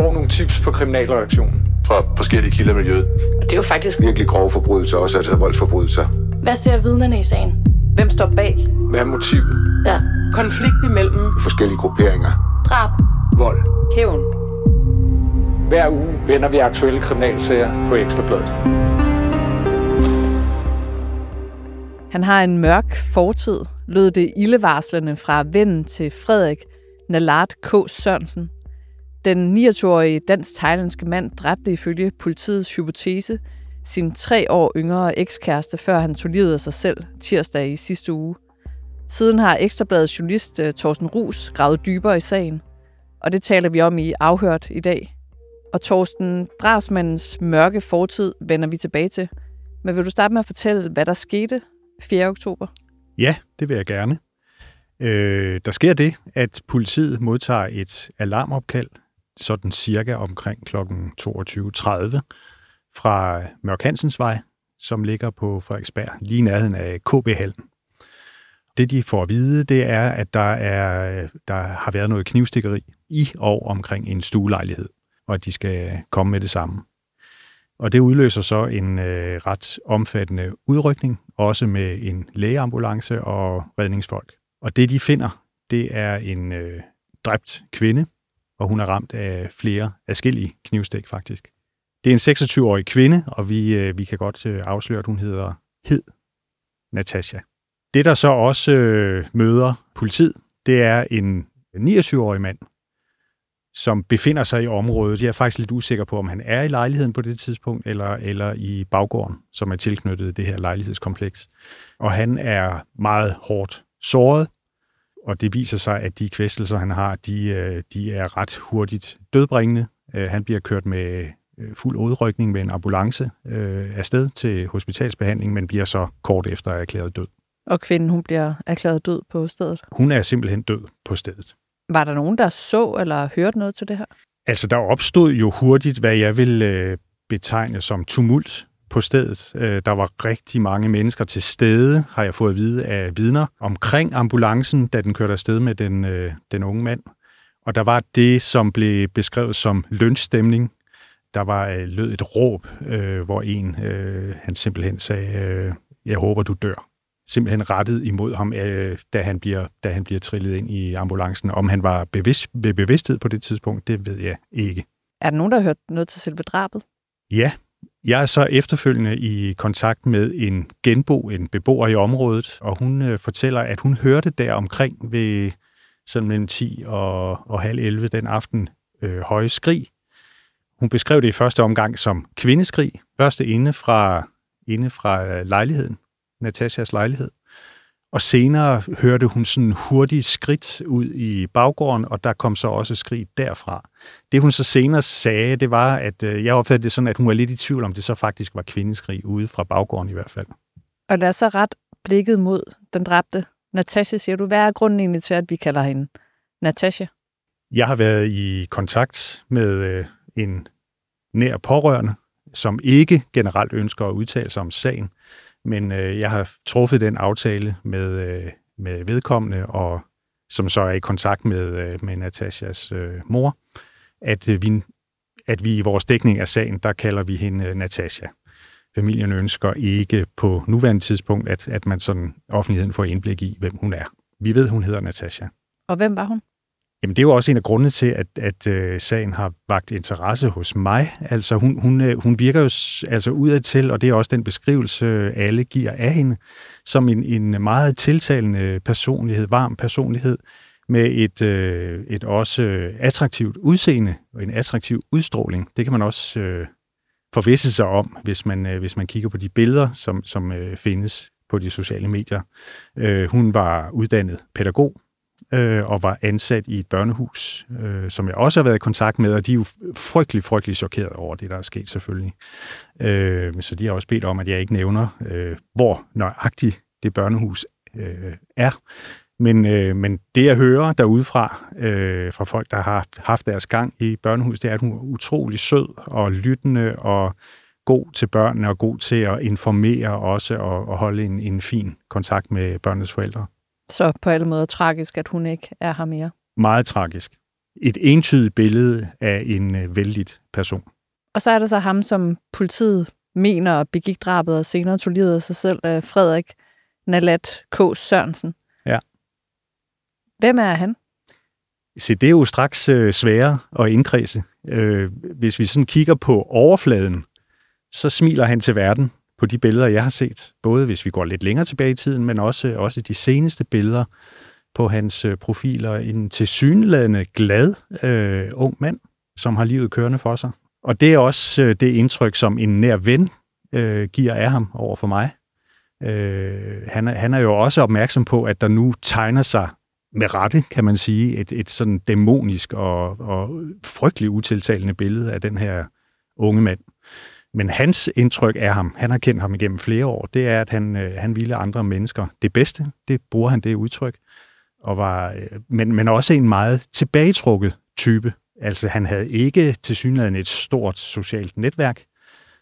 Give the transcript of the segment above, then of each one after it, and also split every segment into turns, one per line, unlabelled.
får nogle tips på kriminalreaktionen.
Fra forskellige kilder i miljøet.
Og det er jo faktisk
Virkelig grove forbrydelser, også altså voldsforbrydelser.
Hvad ser vidnerne i sagen? Hvem står bag?
Hvad er motivet?
Ja.
konflikt imellem
Forskellige grupperinger.
Drab.
Vold.
Hævn.
Hver uge vender vi aktuelle kriminalsager på Ekstrabladet.
Han har en mørk fortid, lød det ildevarslende fra vennen til Frederik Nalart K. Sørensen. Den 29-årige dansk-thailandske mand dræbte ifølge politiets hypotese sin tre år yngre ekskæreste, før han tog livet af sig selv tirsdag i sidste uge. Siden har Ekstrabladets journalist øh, Thorsten Rus gravet dybere i sagen, og det taler vi om i Afhørt i dag. Og Thorsten, drabsmandens mørke fortid vender vi tilbage til. Men vil du starte med at fortælle, hvad der skete 4. oktober?
Ja, det vil jeg gerne. Øh, der sker det, at politiet modtager et alarmopkald, sådan cirka omkring kl. 22.30, fra Mørk Hansens Vej, som ligger på Frederiksberg, lige i nærheden af KB-hallen. Det, de får at vide, det er, at der, er, der har været noget knivstikkeri i og omkring en stuelejlighed, og at de skal komme med det samme. Og det udløser så en øh, ret omfattende udrykning, også med en lægeambulance og redningsfolk. Og det, de finder, det er en øh, dræbt kvinde, og hun er ramt af flere afskillige knivstik faktisk. Det er en 26-årig kvinde, og vi, øh, vi kan godt øh, afsløre, at hun hedder Hed Natasha. Det, der så også øh, møder politiet, det er en 29-årig mand, som befinder sig i området. Jeg er faktisk lidt usikker på, om han er i lejligheden på det tidspunkt, eller, eller i baggården, som er tilknyttet det her lejlighedskompleks. Og han er meget hårdt såret, og det viser sig, at de kvæstelser, han har, de, øh, de er ret hurtigt dødbringende. Øh, Han bliver kørt med øh, fuld udrykning med en ambulance øh, afsted til hospitalsbehandling, men bliver så kort efter erklæret død.
Og kvinden hun bliver erklæret død på stedet.
Hun er simpelthen død på stedet.
Var der nogen, der så eller hørte noget til det her?
Altså, der opstod jo hurtigt, hvad jeg vil øh, betegne som tumult på stedet. Øh, der var rigtig mange mennesker til stede, har jeg fået at vide af vidner, omkring ambulancen, da den kørte afsted med den, øh, den unge mand. Og der var det, som blev beskrevet som lønstemning. Der var øh, lød et råb, øh, hvor en, øh, han simpelthen sagde, øh, jeg håber, du dør. Simpelthen rettet imod ham, øh, da, han bliver, da han bliver trillet ind i ambulancen. Om han var bevidst, ved bevidsthed på det tidspunkt, det ved jeg ikke.
Er der nogen, der har hørt noget til selve drabet?
Ja, jeg er så efterfølgende i kontakt med en genbo, en beboer i området, og hun øh, fortæller, at hun hørte der omkring ved sådan mellem 10 og, og halv 11 den aften øh, høje skrig. Hun beskrev det i første omgang som kvindeskrig, første inde fra, inde fra øh, lejligheden, Natashas lejlighed. Og senere hørte hun sådan hurtigt skridt ud i baggården, og der kom så også skrig derfra. Det hun så senere sagde, det var, at øh, jeg opfattede det sådan, at hun var lidt i tvivl om, det så faktisk var kvindeskrig ude fra baggården i hvert fald.
Og lad os så ret blikket mod den dræbte. Natasha, siger du, hvad er grunden egentlig til, at vi kalder hende Natasha?
Jeg har været i kontakt med øh, en nær pårørende, som ikke generelt ønsker at udtale sig om sagen, men øh, jeg har truffet den aftale med, øh, med vedkommende, og som så er i kontakt med, øh, med Natashas øh, mor, at, øh, vi, at vi i vores dækning af sagen, der kalder vi hende øh, Natasha. Familien ønsker ikke på nuværende tidspunkt, at, at man sådan offentligheden får indblik i, hvem hun er. Vi ved, hun hedder Natasha.
Og hvem var hun?
Jamen, det er jo også en af grundene til, at, at øh, sagen har vagt interesse hos mig. Altså, hun, hun, øh, hun virker jo altså udadtil, og det er også den beskrivelse, øh, alle giver af hende, som en, en meget tiltalende personlighed, varm personlighed, med et, øh, et også attraktivt udseende og en attraktiv udstråling. Det kan man også øh, forvisse sig om, hvis man, øh, hvis man kigger på de billeder, som, som øh, findes på de sociale medier. Øh, hun var uddannet pædagog, øh, og var ansat i et børnehus, øh, som jeg også har været i kontakt med, og de er jo frygtelig, frygtelig chokeret over det, der er sket selvfølgelig. Øh, så de har også bedt om, at jeg ikke nævner, øh, hvor nøjagtigt det børnehus øh, er. Men, øh, men det, jeg hører derudefra, øh, fra folk, der har haft deres gang i børnehus, det er, at hun er utrolig sød og lyttende og god til børnene og god til at informere også og, og holde en, en fin kontakt med børnenes forældre.
Så på alle måder tragisk, at hun ikke er her mere.
Meget tragisk. et entydigt billede af en øh, vældig person.
Og så er der så ham, som politiet mener begik drabet og senere tog livet af sig selv, øh, Frederik Nalat K. Sørensen.
Ja.
Hvem er han?
Så det er jo straks øh, sværere at indkredse. Øh, hvis vi sådan kigger på overfladen, så smiler han til verden på de billeder, jeg har set. Både hvis vi går lidt længere tilbage i tiden, men også, også de seneste billeder på hans øh, profiler. En tilsyneladende glad øh, ung mand, som har livet kørende for sig. Og det er også øh, det indtryk, som en nær ven øh, giver af ham over for mig. Øh, han, er, han er jo også opmærksom på, at der nu tegner sig med rette, kan man sige, et, et sådan dæmonisk og, og frygtelig utiltalende billede af den her unge mand. Men hans indtryk af ham, han har kendt ham igennem flere år, det er, at han, øh, han ville andre mennesker det bedste. Det bruger han det udtryk. Og var, øh, men, men også en meget tilbagetrukket type. Altså han havde ikke til synligheden et stort socialt netværk.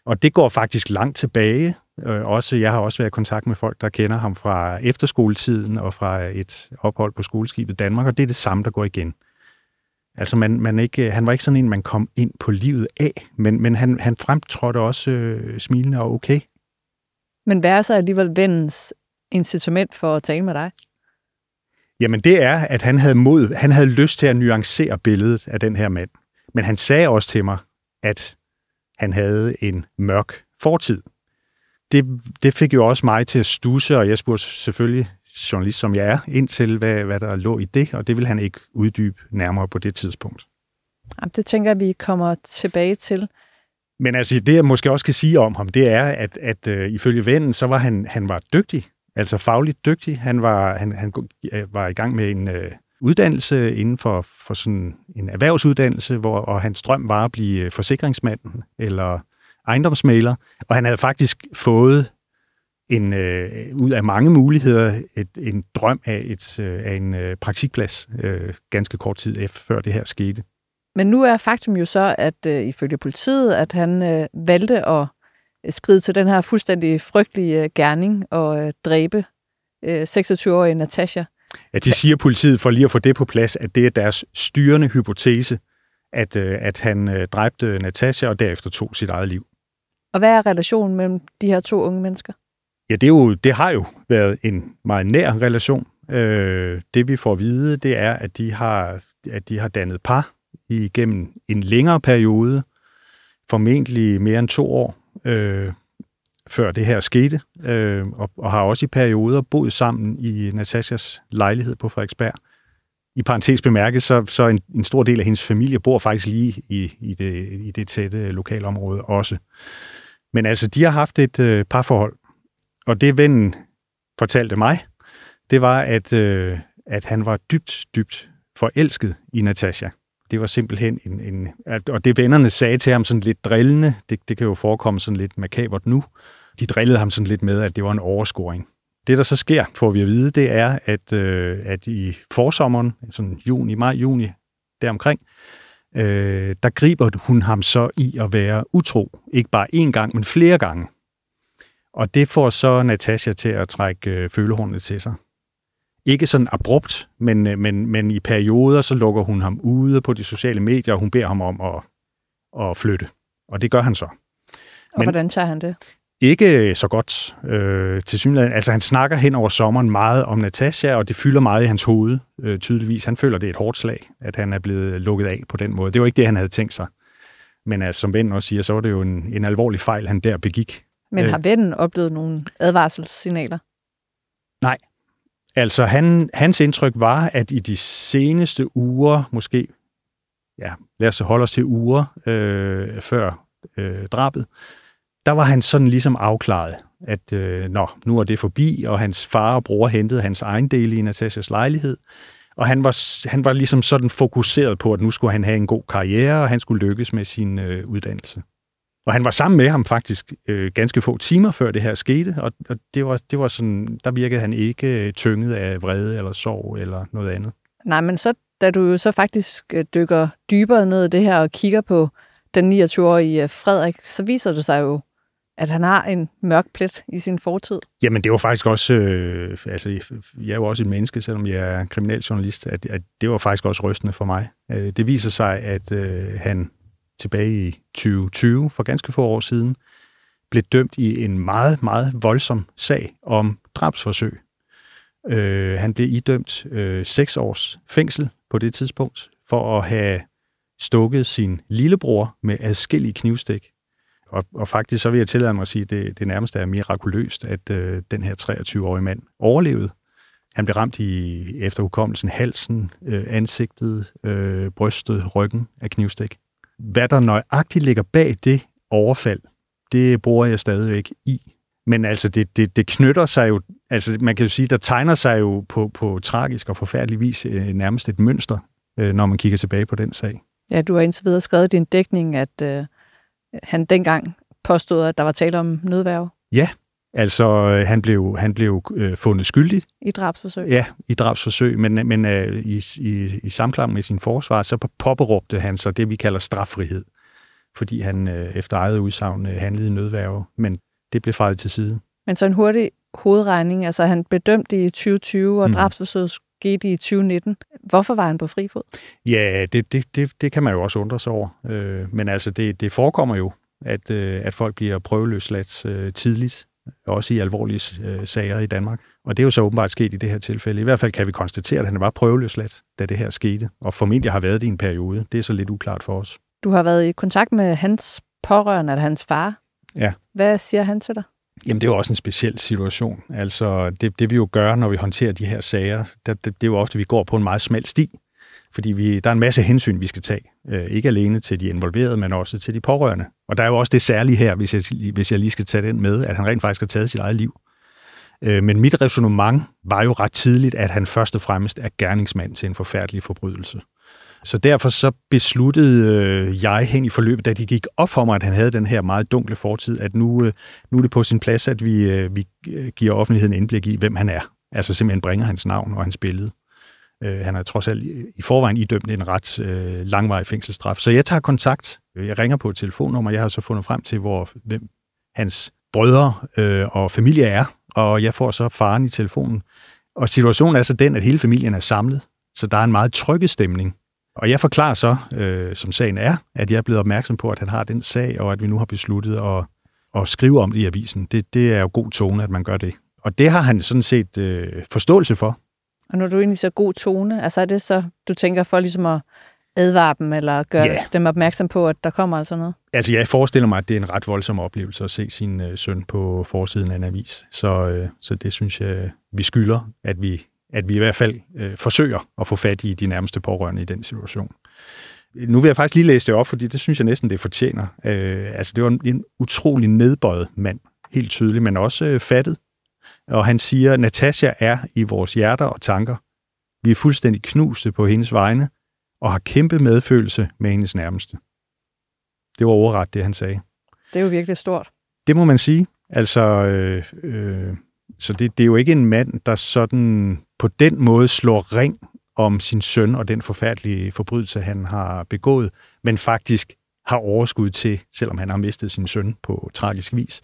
Og det går faktisk langt tilbage. Øh, også, jeg har også været i kontakt med folk, der kender ham fra efterskoletiden og fra et ophold på skoleskibet Danmark, og det er det samme, der går igen. Altså, man, man ikke, han var ikke sådan en, man kom ind på livet af, men, men han, han fremtrådte også øh, smilende og okay.
Men hvad er så alligevel vennens incitament for at tale med dig?
Jamen, det er, at han havde mod, han havde lyst til at nuancere billedet af den her mand. Men han sagde også til mig, at han havde en mørk fortid. Det, det fik jo også mig til at stusse, og jeg spurgte selvfølgelig journalist, som jeg er, ind til, hvad, hvad der lå i det, og det vil han ikke uddybe nærmere på det tidspunkt.
Jamen, det tænker jeg, vi kommer tilbage til.
Men altså, det jeg måske også kan sige om ham, det er, at, at uh, ifølge vennen, så var han, han var dygtig, altså fagligt dygtig. Han var, han, han var i gang med en uh, uddannelse inden for, for sådan en erhvervsuddannelse, hvor, og hans drøm var at blive forsikringsmand eller ejendomsmaler, og han havde faktisk fået en, øh, ud af mange muligheder et, en drøm af, et, øh, af en øh, praktikplads øh, ganske kort tid efter, før det her skete.
Men nu er faktum jo så, at øh, ifølge politiet, at han øh, valgte at øh, skride til den her fuldstændig frygtelige øh, gerning og øh, dræbe øh, 26-årige Natasha.
Ja, de siger politiet, for lige at få det på plads, at det er deres styrende hypotese, at, øh, at han øh, dræbte Natasha og derefter tog sit eget liv.
Og hvad er relationen mellem de her to unge mennesker?
Ja, det, er jo, det har jo været en meget nær relation. Øh, det vi får at vide, det er, at de har, at de har dannet par igennem en længere periode, formentlig mere end to år, øh, før det her skete, øh, og, og har også i perioder boet sammen i Natashas lejlighed på Frederiksberg. I parentes bemærket, så, så en, en stor del af hendes familie bor faktisk lige i, i, det, i det tætte lokalområde også. Men altså, de har haft et øh, parforhold, og det vennen fortalte mig, det var, at, øh, at han var dybt, dybt forelsket i Natasha. Det var simpelthen en, en... Og det vennerne sagde til ham sådan lidt drillende, det, det kan jo forekomme sådan lidt makabert nu, de drillede ham sådan lidt med, at det var en overscoring. Det, der så sker, får vi at vide, det er, at, øh, at i forsommeren, sådan juni, maj, juni, deromkring, øh, der griber hun ham så i at være utro. Ikke bare én gang, men flere gange. Og det får så Natasha til at trække øh, følehornet til sig. Ikke sådan abrupt, men, øh, men, men i perioder, så lukker hun ham ude på de sociale medier, og hun beder ham om at, at flytte. Og det gør han så.
Og men, hvordan tager han det?
Ikke så godt øh, til synligheden. Altså han snakker hen over sommeren meget om Natasha, og det fylder meget i hans hoved, øh, tydeligvis. Han føler, det er et hårdt slag, at han er blevet lukket af på den måde. Det var ikke det, han havde tænkt sig. Men altså, som vennen også siger, så var det jo en, en alvorlig fejl, han der begik.
Men har vennen oplevet nogle advarselssignaler?
Nej. Altså, han, hans indtryk var, at i de seneste uger, måske, ja, lad os holde os til uger øh, før øh, drabet, der var han sådan ligesom afklaret, at øh, nå, nu er det forbi, og hans far og bror hentede hans egen del i Natashas lejlighed, og han var, han var ligesom sådan fokuseret på, at nu skulle han have en god karriere, og han skulle lykkes med sin øh, uddannelse. Og han var sammen med ham faktisk øh, ganske få timer før det her skete, og, og det, var, det var sådan, der virkede han ikke øh, tynget af vrede eller sorg eller noget andet.
Nej, men så da du jo så faktisk øh, dykker dybere ned i det her og kigger på den 29-årige øh, Frederik, så viser det sig jo, at han har en mørk plet i sin fortid?
Jamen, det var faktisk også, øh, altså, jeg er jo også et menneske, selvom jeg er kriminaljournalist, at, at det var faktisk også rystende for mig. Øh, det viser sig, at øh, han tilbage i 2020, for ganske få år siden, blev dømt i en meget, meget voldsom sag om drabsforsøg. Øh, han blev idømt øh, seks års fængsel på det tidspunkt for at have stukket sin lillebror med adskillige knivstik. Og, og faktisk så vil jeg tillade mig at sige, at det, det nærmest er mirakuløst, at øh, den her 23-årige mand overlevede. Han blev ramt i efter hukommelsen halsen, øh, ansigtet, øh, brystet, ryggen af knivstik. Hvad der nøjagtigt ligger bag det overfald, det bruger jeg stadigvæk i. Men altså, det, det, det knytter sig jo, altså man kan jo sige, der tegner sig jo på, på tragisk og forfærdelig vis øh, nærmest et mønster, øh, når man kigger tilbage på den sag.
Ja, du har indtil videre skrevet din dækning, at øh, han dengang påstod, at der var tale om nødværve.
Ja, altså øh, han blev, han blev øh, fundet skyldig.
I drabsforsøg?
Ja, i drabsforsøg, men, men øh, i, i, i samklang med sin forsvar, så påberåbte han så det, vi kalder straffrihed, fordi han øh, efter eget udsagn øh, handlede i nødværve, men det blev fejret til side.
Men så en hurtig hovedregning, altså han blev dømt i 2020, og mm. drabsforsøget skete i 2019. Hvorfor var han på fri fod?
Ja, det, det, det, det kan man jo også undre sig over. Øh, men altså, det, det forekommer jo, at, øh, at folk bliver prøveløsladt øh, tidligt, også i alvorlige øh, sager i Danmark. Og det er jo så åbenbart sket i det her tilfælde. I hvert fald kan vi konstatere, at han var prøveløsladt, da det her skete, og formentlig har været det i en periode. Det er så lidt uklart for os.
Du har været i kontakt med hans pårørende, eller hans far.
Ja.
Hvad siger han til dig?
Jamen, det er jo også en speciel situation. Altså, det, det vi jo gør, når vi håndterer de her sager, det, det, det er jo ofte, at vi går på en meget smal sti. Fordi vi, der er en masse hensyn, vi skal tage. Øh, ikke alene til de involverede, men også til de pårørende. Og der er jo også det særlige her, hvis jeg, hvis jeg lige skal tage den med, at han rent faktisk har taget sit eget liv. Øh, men mit resonemang var jo ret tidligt, at han først og fremmest er gerningsmand til en forfærdelig forbrydelse. Så derfor så besluttede øh, jeg hen i forløbet, da de gik op for mig, at han havde den her meget dunkle fortid, at nu, øh, nu er det på sin plads, at vi, øh, vi øh, giver offentligheden indblik i, hvem han er. Altså simpelthen bringer hans navn og hans billede. Øh, han har trods alt i forvejen idømt en ret øh, langvarig fængselsstraf. Så jeg tager kontakt. Jeg ringer på et telefonnummer. Jeg har så fundet frem til, hvor hvem hans brødre øh, og familie er, og jeg får så faren i telefonen. Og situationen er så den, at hele familien er samlet, så der er en meget trygge stemning. Og jeg forklarer så, øh, som sagen er, at jeg er blevet opmærksom på, at han har den sag, og at vi nu har besluttet at, at skrive om det i avisen. Det, det er jo god tone, at man gør det. Og det har han sådan set øh, forståelse for.
Og når du egentlig så god tone, altså er det så, du tænker for ligesom at advare dem, eller gøre yeah. dem opmærksom på, at der kommer altså noget?
Altså, jeg forestiller mig, at det er en ret voldsom oplevelse at se sin øh, søn på forsiden af en avis. Så, øh, så det synes jeg, vi skylder, at vi, at vi i hvert fald øh, forsøger at få fat i de nærmeste pårørende i den situation. Nu vil jeg faktisk lige læse det op, fordi det synes jeg næsten, det fortjener. Øh, altså, det var en, en utrolig nedbøjet mand, helt tydelig, men også øh, fattet. Og han siger, Natasha er i vores hjerter og tanker. Vi er fuldstændig knuste på hendes vegne, og har kæmpe medfølelse med hendes nærmeste. Det var overret, det han sagde.
Det er jo virkelig stort.
Det må man sige. Altså, øh, øh, så det, det er jo ikke en mand, der sådan på den måde slår ring om sin søn og den forfærdelige forbrydelse, han har begået, men faktisk har overskud til, selvom han har mistet sin søn på tragisk vis,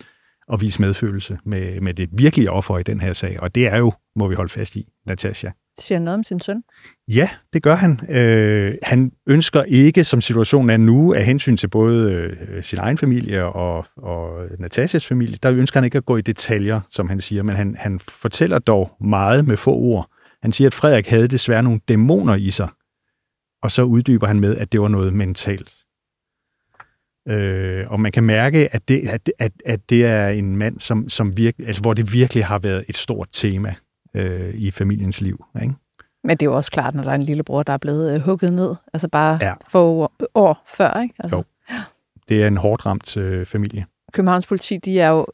at vise medfølelse med, med det virkelige offer i den her sag. Og det er jo, må vi holde fast i, Natasha.
Siger han noget om sin søn?
Ja, det gør han. Øh, han ønsker ikke, som situationen er nu, af hensyn til både øh, sin egen familie og, og Natashas familie, der ønsker han ikke at gå i detaljer, som han siger, men han, han fortæller dog meget med få ord. Han siger, at Frederik havde desværre nogle dæmoner i sig, og så uddyber han med, at det var noget mentalt. Øh, og man kan mærke, at det, at, at, at det er en mand, som, som virke, altså, hvor det virkelig har været et stort tema øh, i familiens liv. Ikke?
Men det er jo også klart, når der er en lillebror, der er blevet øh, hugget ned, altså bare ja. få år, før. Ikke? Altså.
Jo. Det er en hårdt ramt øh, familie.
Københavns politi, de er jo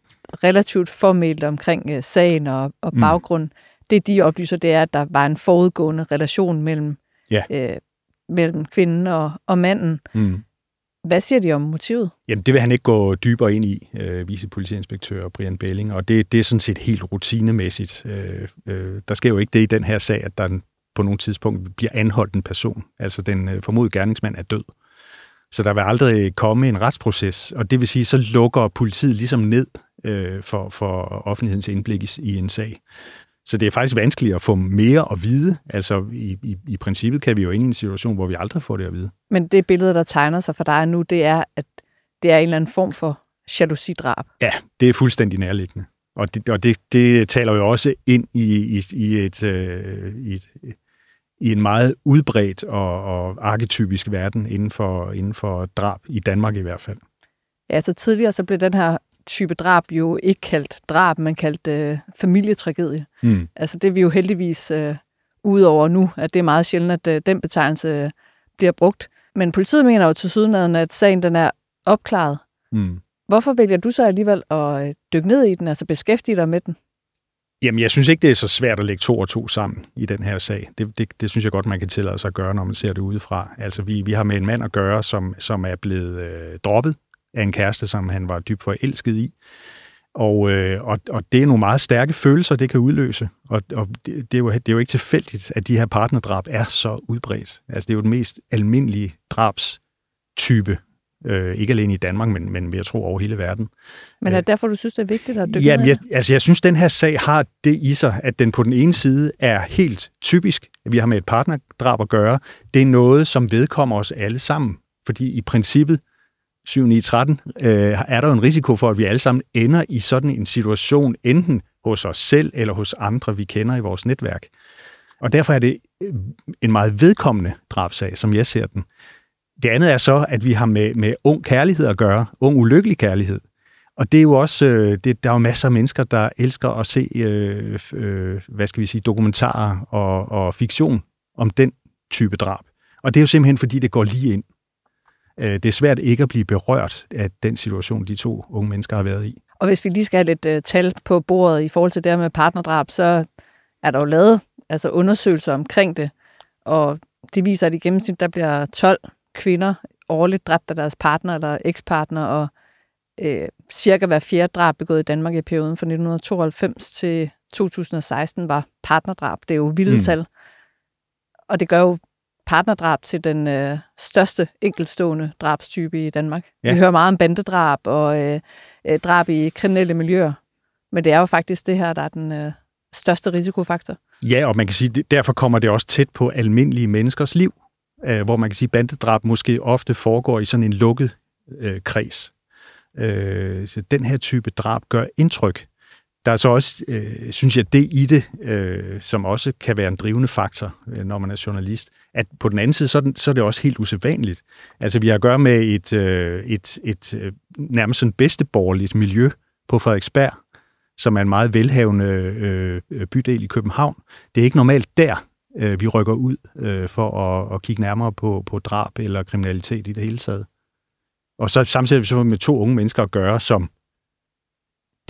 relativt formelt omkring øh, sagen og, og mm. baggrund. Mm. Det, de oplyser, det er, at der var en forudgående relation mellem, ja. øh, mellem kvinden og, og manden. Mm. Hvad siger de om motivet?
Jamen, det vil han ikke gå dybere ind i, øh, vicepolitiinspektør Brian Belling, og det, det er sådan set helt rutinemæssigt. Øh, øh, der sker jo ikke det i den her sag, at der på nogle tidspunkt bliver anholdt en person. Altså, den øh, formodede gerningsmand er død. Så der vil aldrig komme en retsproces, og det vil sige, så lukker politiet ligesom ned øh, for, for offentlighedens indblik i, i en sag. Så det er faktisk vanskeligt at få mere at vide. Altså i, i, i princippet kan vi jo ind i en situation, hvor vi aldrig får det at vide.
Men det billede, der tegner sig for dig nu, det er, at det er en eller anden form for jalousidrab.
Ja, det er fuldstændig nærliggende. Og det, og det, det taler jo også ind i, i, i, et, øh, i, et, i en meget udbredt og, og arketypisk verden inden for, inden for drab, i Danmark i hvert fald.
Ja, så tidligere så blev den her type drab jo ikke kaldt drab, men kaldt øh, familietragedie. Mm. Altså det er vi jo heldigvis øh, ude over nu, at det er meget sjældent, at øh, den betegnelse øh, bliver brugt. Men politiet mener jo til sydenlandet, at sagen den er opklaret. Mm. Hvorfor vælger du så alligevel at øh, dykke ned i den, altså beskæftige dig med den?
Jamen, jeg synes ikke, det er så svært at lægge to og to sammen i den her sag. Det, det, det synes jeg godt, man kan tillade sig at gøre, når man ser det udefra. Altså, vi, vi har med en mand at gøre, som, som er blevet øh, droppet af en kæreste, som han var dybt forelsket i. Og, øh, og, og det er nogle meget stærke følelser, det kan udløse. Og, og det, det, er jo, det er jo ikke tilfældigt, at de her partnerdrab er så udbredt. Altså, det er jo den mest almindelige drabstype, Øh, ikke alene i Danmark, men, men jeg tror over hele verden.
Men er det derfor, du synes, det er vigtigt at dykke
Jamen, jeg, altså, jeg synes, den her sag har det i sig, at den på den ene side er helt typisk, at vi har med et partnerdrab at gøre. Det er noget, som vedkommer os alle sammen. Fordi i princippet, 7 9, 13, øh, er der jo en risiko for, at vi alle sammen ender i sådan en situation, enten hos os selv eller hos andre, vi kender i vores netværk. Og derfor er det øh, en meget vedkommende drabsag, som jeg ser den. Det andet er så, at vi har med, med ung kærlighed at gøre, ung ulykkelig kærlighed. Og det er jo også, øh, det, der er jo masser af mennesker, der elsker at se, øh, øh, hvad skal vi sige, dokumentarer og, og fiktion om den type drab. Og det er jo simpelthen, fordi det går lige ind. Øh, det er svært ikke at blive berørt af den situation, de to unge mennesker har været i.
Og hvis vi lige skal have lidt uh, tal på bordet i forhold til det med partnerdrab, så er der jo lavet altså undersøgelser omkring det, og det viser, at i gennemsnit der bliver 12 kvinder årligt dræbt af deres partner eller ekspartner, og øh, cirka hver fjerde drab begået i Danmark i perioden fra 1992 til 2016 var partnerdrab. Det er jo vilde mm. tal. Og det gør jo partnerdrab til den øh, største enkeltstående drabstype i Danmark. Ja. Vi hører meget om bandedrab og øh, øh, drab i kriminelle miljøer, men det er jo faktisk det her, der er den øh, største risikofaktor.
Ja, og man kan sige, derfor kommer det også tæt på almindelige menneskers liv øh, hvor man kan sige, at bandedrab måske ofte foregår i sådan en lukket øh, kreds. Øh, så den her type drab gør indtryk. Der er så også, øh, synes jeg, det i det, øh, som også kan være en drivende faktor, øh, når man er journalist, at på den anden side, så er, den, så er det også helt usædvanligt. Altså, vi har at gøre med et, øh, et, et øh, nærmest sådan bedsteborgerligt miljø på Frederiksberg, som er en meget velhavende øh, bydel i København. Det er ikke normalt der, øh, vi rykker ud øh, for at, at kigge nærmere på, på drab eller kriminalitet i det hele taget. Og så samtidig så med to unge mennesker at gøre, som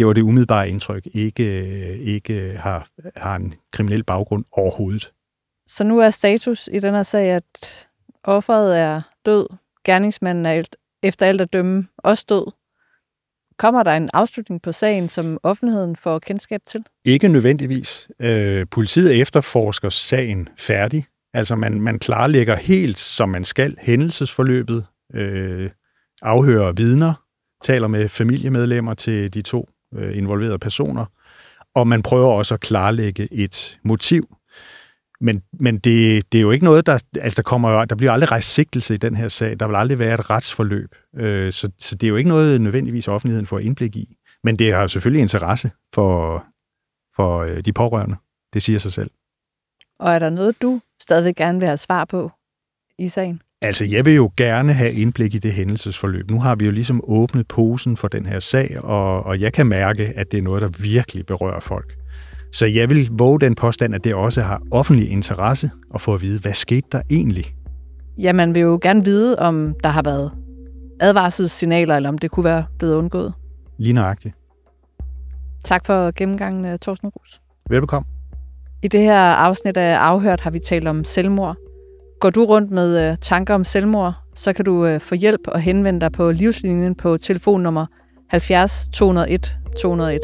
det var det umiddelbare indtryk, ikke, ikke har, har en kriminel baggrund overhovedet.
Så nu er status i den her sag, at offeret er død, gerningsmanden er efter alt at dømme også død, Kommer der en afslutning på sagen, som offentligheden får kendskab til?
Ikke nødvendigvis. Øh, politiet efterforsker sagen færdig. Altså man, man klarlægger helt, som man skal, hændelsesforløbet, øh, afhører vidner, taler med familiemedlemmer til de to øh, involverede personer, og man prøver også at klarlægge et motiv. Men, men det, det er jo ikke noget, der, altså der kommer der bliver aldrig rejst sigtelse i den her sag. Der vil aldrig være et retsforløb. Øh, så, så det er jo ikke noget, nødvendigvis offentligheden får indblik i. Men det har selvfølgelig interesse for, for øh, de pårørende. Det siger sig selv.
Og er der noget, du stadig gerne vil have svar på i sagen?
Altså, jeg vil jo gerne have indblik i det hændelsesforløb. Nu har vi jo ligesom åbnet posen for den her sag, og, og jeg kan mærke, at det er noget, der virkelig berører folk. Så jeg vil våge den påstand, at det også har offentlig interesse at få at vide, hvad skete der egentlig?
Ja, man vil jo gerne vide, om der har været advarselssignaler, eller om det kunne være blevet undgået.
Lige nøjagtigt.
Tak for gennemgangen, øh, Thorsten Rus.
Velbekomme.
I det her afsnit af Afhørt har vi talt om selvmord. Går du rundt med øh, tanker om selvmord, så kan du øh, få hjælp og henvende dig på livslinjen på telefonnummer 70 201 201.